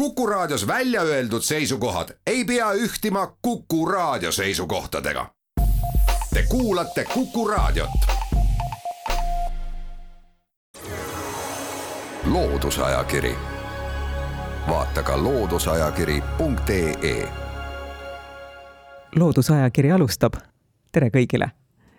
Kuku Raadios välja öeldud seisukohad ei pea ühtima Kuku Raadio seisukohtadega. Te kuulate Kuku Raadiot. loodusajakiri, vaata ka looduseajakiri.ee. loodusajakiri alustab. tere kõigile!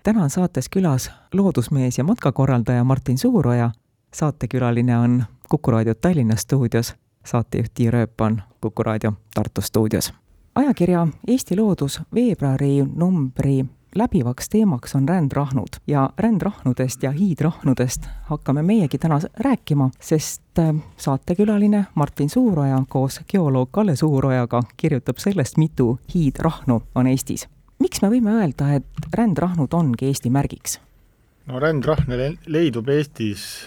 täna on saates külas loodusmees ja matkakorraldaja Martin Suuroja. saatekülaline on Kuku raadio Tallinna stuudios saatejuht Tiia Rööp on Kuku raadio Tartu stuudios. ajakirja Eesti Loodus veebruari numbri läbivaks teemaks on rändrahnud ja rändrahnudest ja hiidrahnudest hakkame meiegi täna rääkima, sest äh, saatekülaline Martin Suuroja koos geoloog Kalle Suurojaga kirjutab sellest, mitu hiidrahnu on Eestis. miks me võime öelda, et rändrahnud ongi Eesti märgiks? no rändrahne leidub Eestis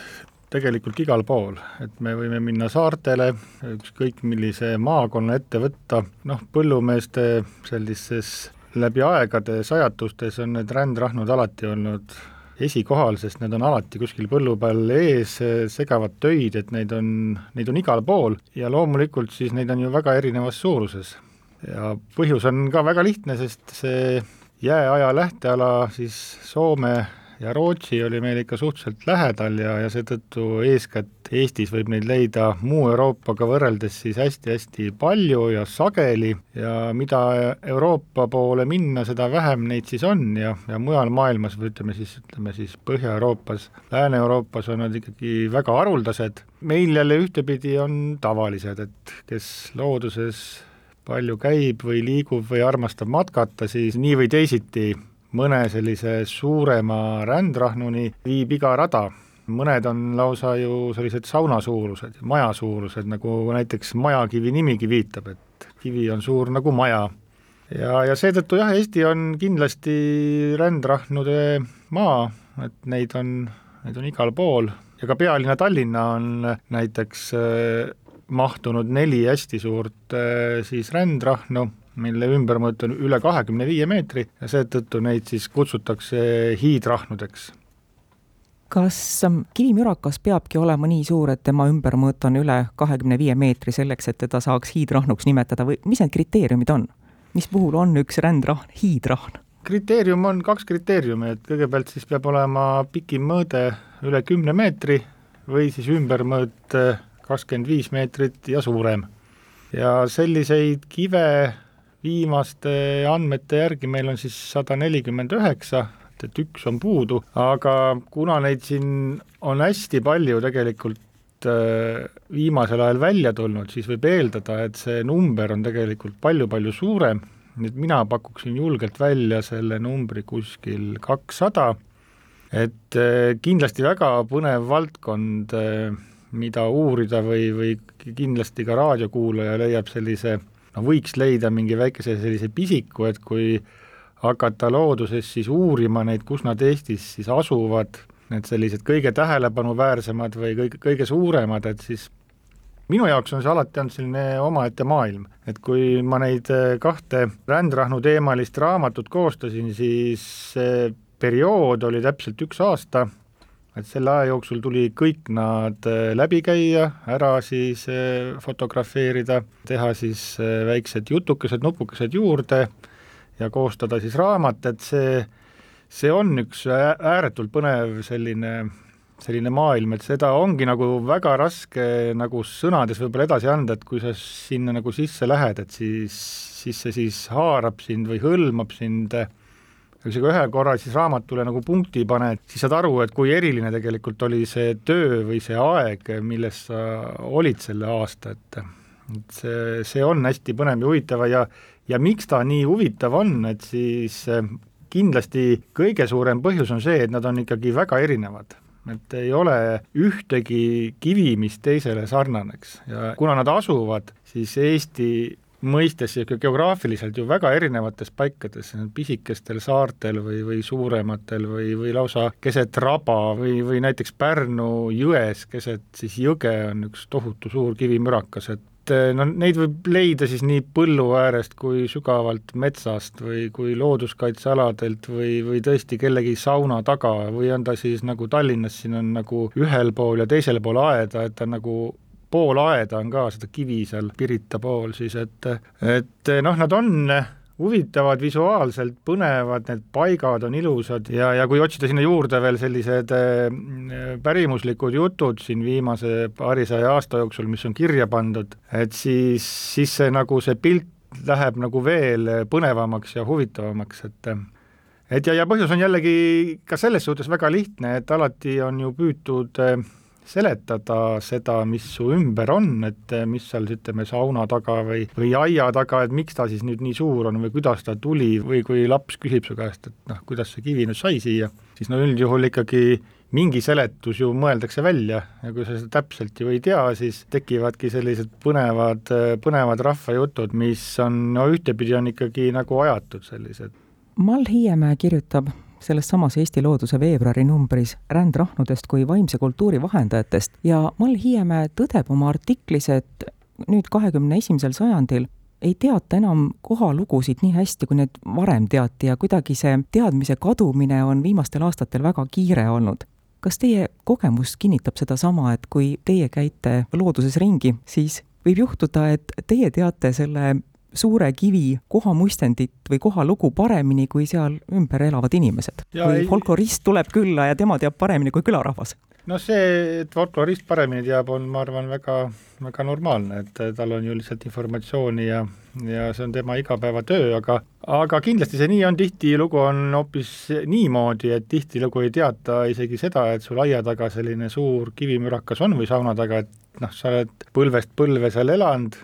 tegelikult igal pool, et me võime minna saartele, ükskõik millise maakonna ette võtta, noh, põllumeeste sellises läbi aegade sajatustes on need rändrahnud alati olnud esikohal, sest need on alati kuskil põllu peal ees, segavad töid, et neid on, neid on igal pool. Ja loomulikult siis neid on ju väga erinevas suuruses. ja põhjus on ka väga lihtne, sest see jääaja lähteala siis Soome ja Rootsi oli meil ikka suhteliselt lähedal ja, ja seetõttu eeskätt Eestis võib neid leida muu Euroopaga võrreldes siis hästi-hästi palju ja sageli. Ja mida Euroopa poole minna, seda vähem neid siis on ja, ja mujal maailmas või ütleme siis, ütleme siis Põhja-Euroopas, Lääne-Euroopas on nad ikkagi väga haruldased, meil jälle ühtepidi on tavalised, et kes looduses palju käib või liigub või armastab matkata, siis nii või teisiti mõne sellise suurema rändrahnuni viib iga rada. mõned on lausa ju sellised saunasuurused, majasuurused, nagu näiteks majakivi nimigi viitab, et kivi on suur nagu maja. ja, ja seetõttu jah, Eesti on kindlasti rändrahnude maa, et neid on, neid on igal pool ja ka pealinna Tallinna on näiteks äh, mahtunud neli hästi suurt äh, siis rändrahnu mille ümbermõõt on üle kahekümne viie meetri ja seetõttu neid siis kutsutakse hiidrahnudeks. kas ähm, kivimürakas peabki olema nii suur, et tema ümbermõõt on üle kahekümne viie meetri selleks, et teda saaks hiidrahnuks nimetada või mis need kriteeriumid on? mis puhul on üks rändrahn hiidrahn? kriteerium on kaks kriteeriumi, et kõigepealt siis peab olema pikim mõõde üle kümne meetri või siis ümbermõõt kakskümmend viis meetrit ja suurem. ja selliseid kive viimaste andmete järgi meil on siis sada nelikümmend üheksa, et üks on puudu, aga kuna neid siin on hästi palju tegelikult äh, viimasel ajal välja tulnud, siis võib eeldada, et see number on tegelikult palju-palju suurem, et mina pakuksin julgelt välja selle numbri kuskil kakssada, et äh, kindlasti väga põnev valdkond, äh, mida uurida või, või kindlasti ka raadiokuulaja leiab sellise no võiks leida mingi väikese sellise pisiku, et kui hakata looduses siis uurima neid, kus nad Eestis siis asuvad, need sellised kõige tähelepanuväärsemad või kõige, kõige suuremad, et siis minu jaoks on see alati olnud selline omaette maailm, et kui ma neid eh, kahte rändrahnu teemalist raamatut koostasin, siis periood oli täpselt üks aasta et selle aja jooksul tuli kõik nad äh, läbi käia, ära siis äh, fotografeerida, teha siis äh, väiksed jutukesed, nupukesed juurde ja koostada siis raamat, et see, see on üks ääretult põnev selline, selline maailm, et seda ongi nagu väga raske nagu sõnades võib-olla edasi anda, et kui sa sinna nagu sisse lähed, et siis, siis see siis haarab sind või hõlmab sind äh, kui sa ühe korra siis raamatule nagu punkti paned, siis saad aru, et kui eriline tegelikult oli see töö või see aeg, milles sa olid selle aasta, et et see, see on hästi põnev ja huvitav ja ja miks ta nii huvitav on, et siis eh, kindlasti kõige suurem põhjus on see, et nad on ikkagi väga erinevad. Et ei ole ühtegi kivi, mis teisele sarnaneks. Ja kuna nad asuvad siis Eesti mõistes ja geograafiliselt ju väga erinevates paikades, pisikestel saartel või, või suurematel või, või lausa keset raba või, või näiteks Pärnu jões keset siis jõge on üks tohutu suur kivimürakas, et eh, no neid võib leida siis nii põllu äärest kui sügavalt metsast või kui looduskaitsealadelt või, või tõesti kellegi sauna taga või on ta siis nagu Tallinnas, siin on nagu ühel pool ja teisel pool aeda, et ta nagu pool aeda on ka seda kivi seal Pirita pool siis, et et noh, nad on huvitavad visuaalselt, põnevad, need paigad on ilusad ja, ja kui otsida sinna juurde veel sellised äh, pärimuslikud jutud siin viimase paarisaja aasta jooksul, mis on kirja pandud, et siis, siis see nagu see pilt läheb nagu veel põnevamaks ja huvitavamaks, et et ja, ja põhjus on jällegi ka selles suhtes väga lihtne, et alati on ju püütud äh, seletada seda, mis su ümber on, et eh, mis seal ütleme, sauna taga või, või aia taga, et miks ta siis nüüd nii suur on või kuidas ta tuli või kui laps küsib su käest, et noh, kuidas see kivi nüüd sai siia, siis no üldjuhul ikkagi mingi seletus ju mõeldakse välja ja kui sa seda täpselt ju ei tea, siis tekivadki sellised põnevad, põnevad rahvajutud, mis on, no ühtepidi on ikkagi nagu ajatud sellised. Mall Hiiemäe kirjutab selles samas Eesti Looduse veebruari numbris rändrahnudest kui vaimse kultuuri vahendajatest ja Mall Hiiemäe tõdeb oma artiklis, et nüüd kahekümne esimesel sajandil ei teata enam kohalugusid nii hästi, kui need varem teati ja kuidagi see teadmise kadumine on viimastel aastatel väga kiire olnud. kas teie kogemus kinnitab sedasama, et kui teie käite looduses ringi, siis võib juhtuda, et teie teate selle suure kivi kohamuistendit või kohalugu paremini kui seal ümber elavad inimesed. või folklorist tuleb külla ja tema teab paremini kui külarahvas. no see, et folklorist paremini teab, on, ma arvan, väga, väga normaalne, et tal on ju lihtsalt informatsiooni ja, ja see on tema igapäevatöö, aga aga kindlasti see nii on, tihtilugu on hoopis niimoodi, et tihtilugu ei teata isegi seda, et sul aia taga selline suur kivimürakas on või sauna taga, et noh, sa oled põlvest põlve seal elanud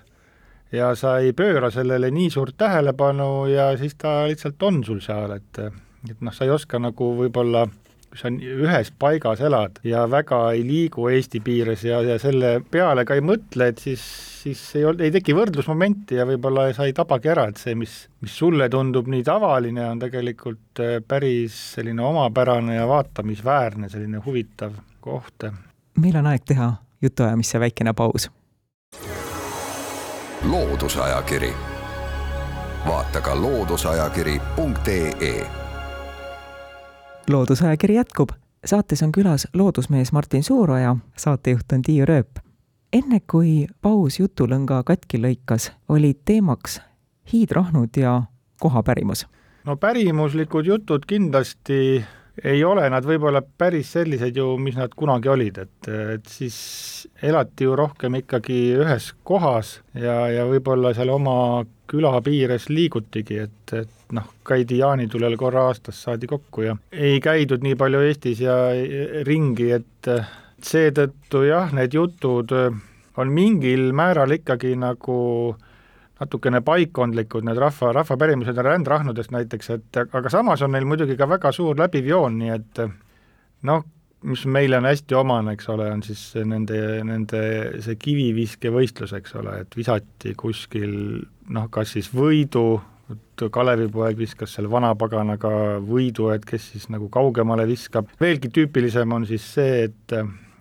ja sa ei pööra sellele nii suurt tähelepanu ja siis ta lihtsalt on sul seal, et et noh, sa ei oska nagu võib-olla kui sa ühes paigas elad ja väga ei liigu Eesti piires ja, ja selle peale ka ei mõtle, et siis, siis ei ol-, ei teki võrdlusmomenti ja võib-olla sa ei tabagi ära, et see, mis, mis sulle tundub nii tavaline, on tegelikult äh, päris selline omapärane ja vaatamisväärne, selline huvitav koht. meil on aeg teha jutuajamisse väikene paus Loodusajakiri. vaata ka looduseajakiri.ee. loodusajakiri jätkub. saates on külas loodusmees Martin Suuroja, saatejuht on Tiiu Rööp. enne kui paus jutulõnga katki lõikas, olid teemaks hiidrahnud ja kohapärimus. no pärimuslikud jutud kindlasti ei ole nad võib-olla päris sellised ju, mis nad kunagi olid, et, et siis elati ju rohkem ikkagi ühes kohas ja, ja võib-olla seal oma küla piires liigutigi, et, et noh, käidi jaanitulel korra aastas, saadi kokku ja ei käidud nii palju Eestis ja ringi, et seetõttu jah, need jutud on mingil määral ikkagi nagu äh, natukene paikkondlikud, need rahva, rahvapärimused on rändrahnudest näiteks, et aga samas on neil muidugi ka väga suur läbiv joon, nii et noh, mis meile on hästi omane, eks ole, on siis nende, nende see kiviviskevõistlus, eks ole, et visati kuskil noh, kas siis võidu, Kalevipoeg viskas seal vanapaganaga võidu, et kes siis nagu kaugemale viskab, veelgi tüüpilisem on siis see, et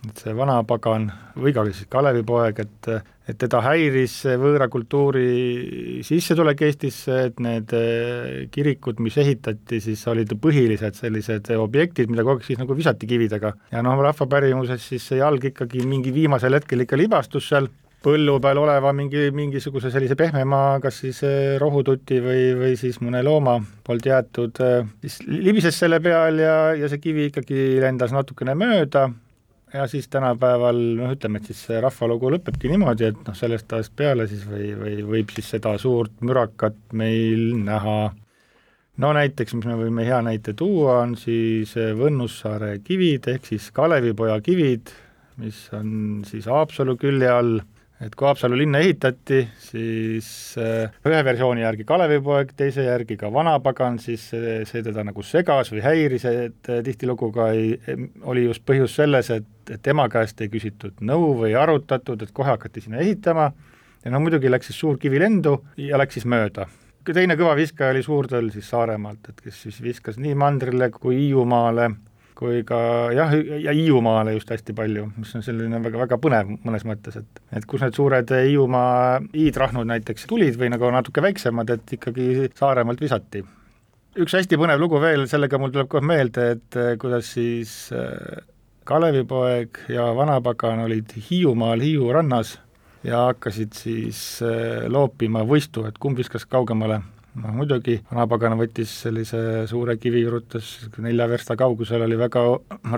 et see vanapagan või ka siis Kalevipoeg, et et teda häiris võõra kultuuri sissetulek Eestisse, et need eh, kirikud, mis ehitati, siis olid põhilised sellised objektid, mida kogu aeg siis nagu visati kividega. ja noh, rahvapärimuses siis see jalg ikkagi mingi viimasel hetkel ikka libastus seal põllu peal oleva mingi, mingisuguse sellise pehmema kas siis eh, rohututi või, või siis mõne looma poolt jäetud, eh, siis libises selle peal ja, ja see kivi ikkagi lendas natukene mööda, ja siis tänapäeval noh, ütleme, et siis see rahvalugu lõpebki niimoodi, et noh, sellest ajast peale siis või, või võib siis seda suurt mürakat meil näha. no näiteks, mis me võime hea näite tuua, on siis Võnnussaare kivid ehk siis Kalevipoja kivid, mis on siis Haapsalu külje all et kui Haapsalu linna ehitati, siis äh, ühe versiooni järgi Kalevipoeg, teise järgi ka Vanapagan, siis see, see teda nagu segas või häiris, et äh, tihtilugu ka ei, oli just põhjus selles, et, et tema käest ei küsitud nõu või arutatud, et kohe hakati sinna ehitama ja no muidugi läks siis suur kivi lendu ja läks siis mööda. teine kõva viskaja oli Suurtöll siis Saaremaalt, et kes siis viskas nii mandrile kui Hiiumaale kui ka jah, ja Hiiumaale just hästi palju, mis on selline väga, väga põnev mõnes mõttes, et et kus need suured Hiiumaa hiidrahnud näiteks tulid või nagu natuke väiksemad, et ikkagi Saaremaalt visati. üks hästi põnev lugu veel, sellega mul tuleb kohe meelde, et kuidas siis äh, Kalevipoeg ja Vanapagan olid Hiiumaal Hiiu rannas ja hakkasid siis äh, loopima võistu, et kumb viskas kaugemale. Noh muidugi, Vanapagan võttis sellise suure kivi, jurutas nelja versta kaugusel, oli väga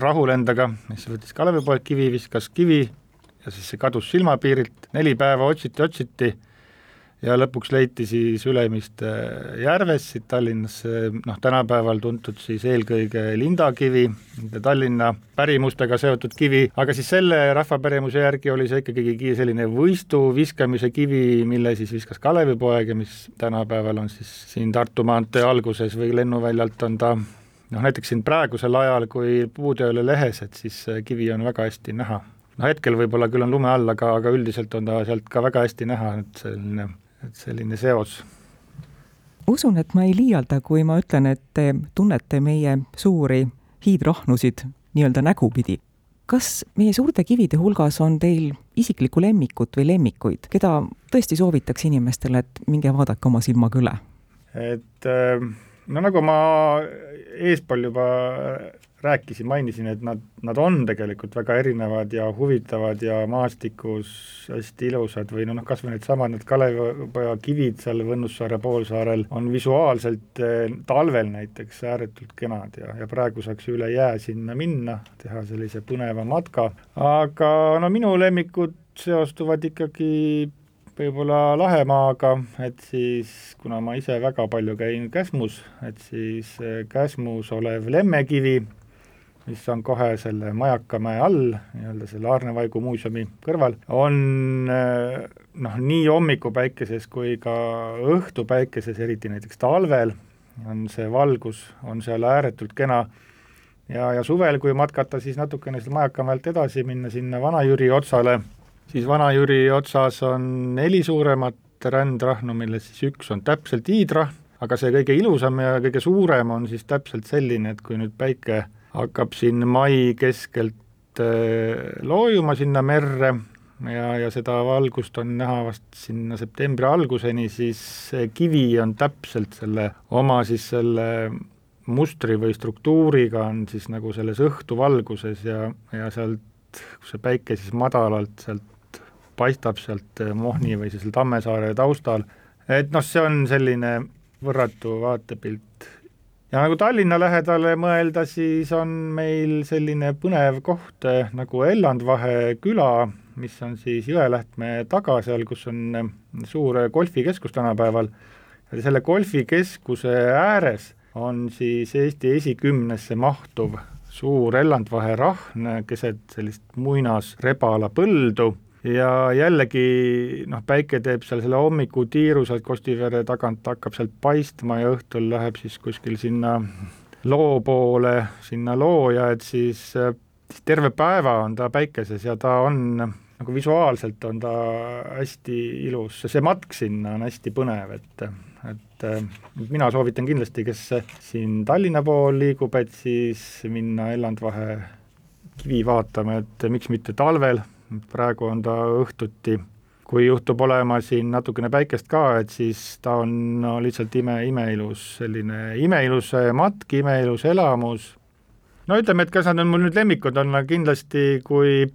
rahul endaga, siis võttis Kalevipoeg kivi, viskas kivi ja siis see kadus silmapiirilt, neli päeva otsiti, otsiti ja lõpuks leiti siis Ülemiste järves siit Tallinnasse, noh tänapäeval tuntud siis eelkõige lindakivi, Tallinna pärimustega seotud kivi, aga siis selle rahvapärimuse järgi oli see ikkagi selline võistu viskamise kivi, mille siis viskas Kalevipoeg ja mis tänapäeval on siis siin Tartu maantee alguses või lennuväljalt on ta noh, näiteks siin praegusel ajal, kui puud ei ole lehes, et siis kivi on väga hästi näha. Noh, hetkel võib-olla küll on lume all, aga, aga üldiselt on ta sealt ka väga hästi näha, et selline et selline seos. usun, et ma ei liialda, kui ma ütlen, et te tunnete meie suuri hiidrahnusid nii-öelda nägupidi. kas meie suurte kivide hulgas on teil isiklikku lemmikut või lemmikuid, keda tõesti soovitaks inimestele, et minge vaadake oma silmaga üle? et no nagu ma eespool juba rääkisin, mainisin, et nad, nad on tegelikult väga erinevad ja huvitavad ja maastikus hästi ilusad või noh, kas või needsamad need Kalevipoja kivid seal Võnnussaare poolsaarel on visuaalselt eh, talvel näiteks ääretult kenad ja, ja praegu saaks üle jää sinna minna, teha sellise põneva matka, aga no minu lemmikud seostuvad ikkagi võib-olla Lahemaaga, et siis kuna ma ise väga palju käin Käsmus, et siis eh, Käsmus olev Lemmekivi mis on kohe selle Majakamäe all, nii-öelda selle Aarnevaigu muuseumi kõrval, on eh, noh, nii hommikupäikeses kui ka õhtupäikeses, eriti näiteks talvel, on see valgus, on seal ääretult kena. Ja, ja suvel, kui matkata siis natukene sealt Majakamäelt edasi, minna sinna Vana-Jüri otsale, siis Vana-Jüri otsas on neli suuremat rändrahnu, millest siis üks on täpselt hiidrahn, aga see kõige ilusam ja kõige suurem on siis täpselt selline, et kui nüüd päike hakkab siin mai keskelt äh, loojuma sinna merre ja, ja seda valgust on näha vast sinna septembri alguseni, siis see kivi on täpselt selle oma siis selle mustri või struktuuriga on siis nagu selles õhtuvalguses ja, ja sealt, kus see päike siis madalalt sealt paistab sealt Mohni või siis Tammsaare taustal, et noh, see on selline võrratu vaatepilt ja nagu Tallinna lähedale mõelda, siis on meil selline põnev koht eh, nagu Ellandvahe küla, mis on siis Jõelähtme taga seal, kus on eh, suur golfikeskus tänapäeval, selle golfikeskuse ääres on siis Eesti esikümnesse mahtuv suur Ellandvahe rahn keset sellist muinasrebala põldu ja jällegi noh, päike teeb seal selle hommikutiiru sealt Kostivere tagant, hakkab sealt paistma ja õhtul läheb siis kuskil sinna loo poole, sinna looja, et siis, siis terve päeva on ta päikeses ja ta on nagu visuaalselt on ta hästi ilus, see matk sinna on hästi põnev, et et mina soovitan kindlasti, kes siin Tallinna pool liigub, et siis minna Ellandvahe kivi vaatama, et miks mitte talvel praegu on ta õhtuti, kui juhtub olema siin natukene päikest ka, et siis ta on no lihtsalt ime, imeilus, selline imeilus matk, imeilus elamus. no ütleme, et kas nad on mul nüüd lemmikud, on nad kindlasti, kui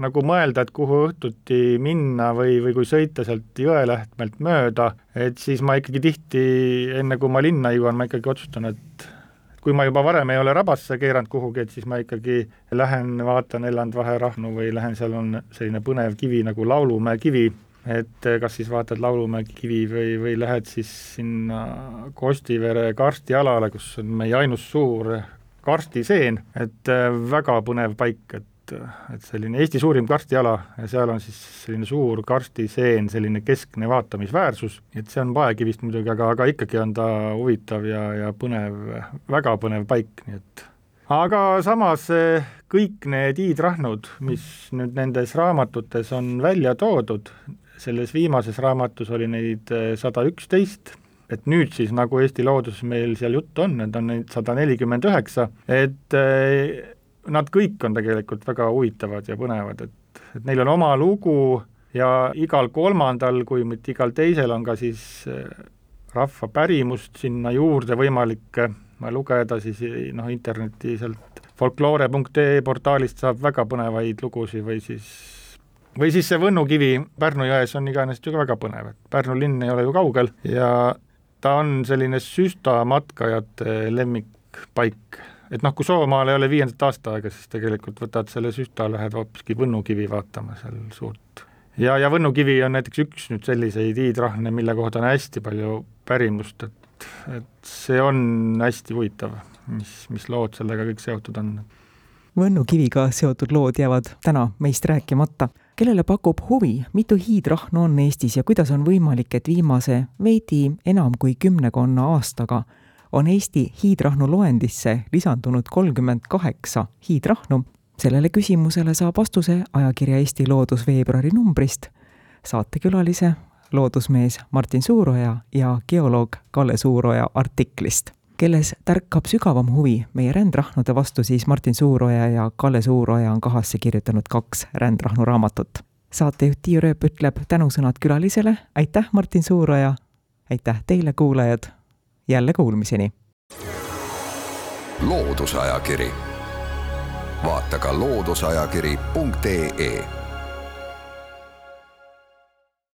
nagu mõelda, et kuhu õhtuti minna või, või kui sõita sealt Jõelähtmelt mööda, et siis ma ikkagi tihti, enne kui ma linna jõuan, ma ikkagi otsustan, et kui ma juba varem ei ole rabasse keeranud kuhugi, et siis ma ikkagi lähen vaatan Ellandvahe rahnu või lähen, seal on selline põnev kivi nagu Laulumäe kivi, et kas siis vaatad Laulumäe kivi või, või lähed siis sinna Kostivere karstialale, kus on meie ainus suur karstiseen, et väga põnev paik, et et, et selline Eesti suurim karstiala ja seal on siis selline suur karstiseen, selline keskne vaatamisväärsus, et see on paekivist muidugi, aga, aga ikkagi on ta huvitav ja, ja põnev, väga põnev paik, nii et. Aga samas eh, kõik need hiidrahnud, mis nüüd nendes raamatutes on välja toodud, selles viimases raamatus oli neid eh, sada üksteist, et nüüd siis, nagu Eesti looduses meil seal juttu on, need on neid sada nelikümmend üheksa, et eh, nad kõik on tegelikult väga huvitavad ja põnevad, et, et neil on oma lugu ja igal kolmandal, kui mitte igal teisel, on ka siis eh, rahva pärimust sinna juurde võimalik eh, lugeda, siis noh, interneti sealt folkloore.ee portaalist saab väga põnevaid lugusid või siis või siis see Võnnu kivi Pärnu jões on iseenesest ju ka väga põnev, et Pärnu linn ei ole ju kaugel ja ta on selline süstamatkajate lemmikpaik. Et noh, kui Soomaal ei ole viiendat aastaaega, siis tegelikult võtad selle süsta, lähed hoopiski Võnnu kivi vaatama seal suurt. ja, ja Võnnu kivi on näiteks üks nüüd selliseid hiidrahne, mille kohta on hästi palju pärimust, et, et see on hästi huvitav, mis, mis lood sellega kõik seotud on Võnnu kiviga seotud lood jäävad täna meist rääkimata. kellele pakub huvi, mitu hiidrahnu on Eestis ja kuidas on võimalik, et viimase veidi enam kui kümnekonna aastaga on Eesti hiidrahnu loendisse lisandunud kolmkümmend kaheksa hiidrahnu. sellele küsimusele saab vastuse ajakirja Eesti Loodus veebruari numbrist, saatekülalise, loodusmees Martin Suuroja ja geoloog Kalle Suuroja artiklist. Kelles tärkab sügavam huvi meie rändrahnude vastu, siis Martin Suuroja ja Kalle Suuroja on kahasse kirjutanud kaks rändrahnu raamatut. saatejuht Tiiu Rööp ütleb tänusõnad külalisele, aitäh, Martin Suuroja, aitäh teile, kuulajad, jälle kuulmiseni! loodusajakiri, vaata ka looduseajakiri.ee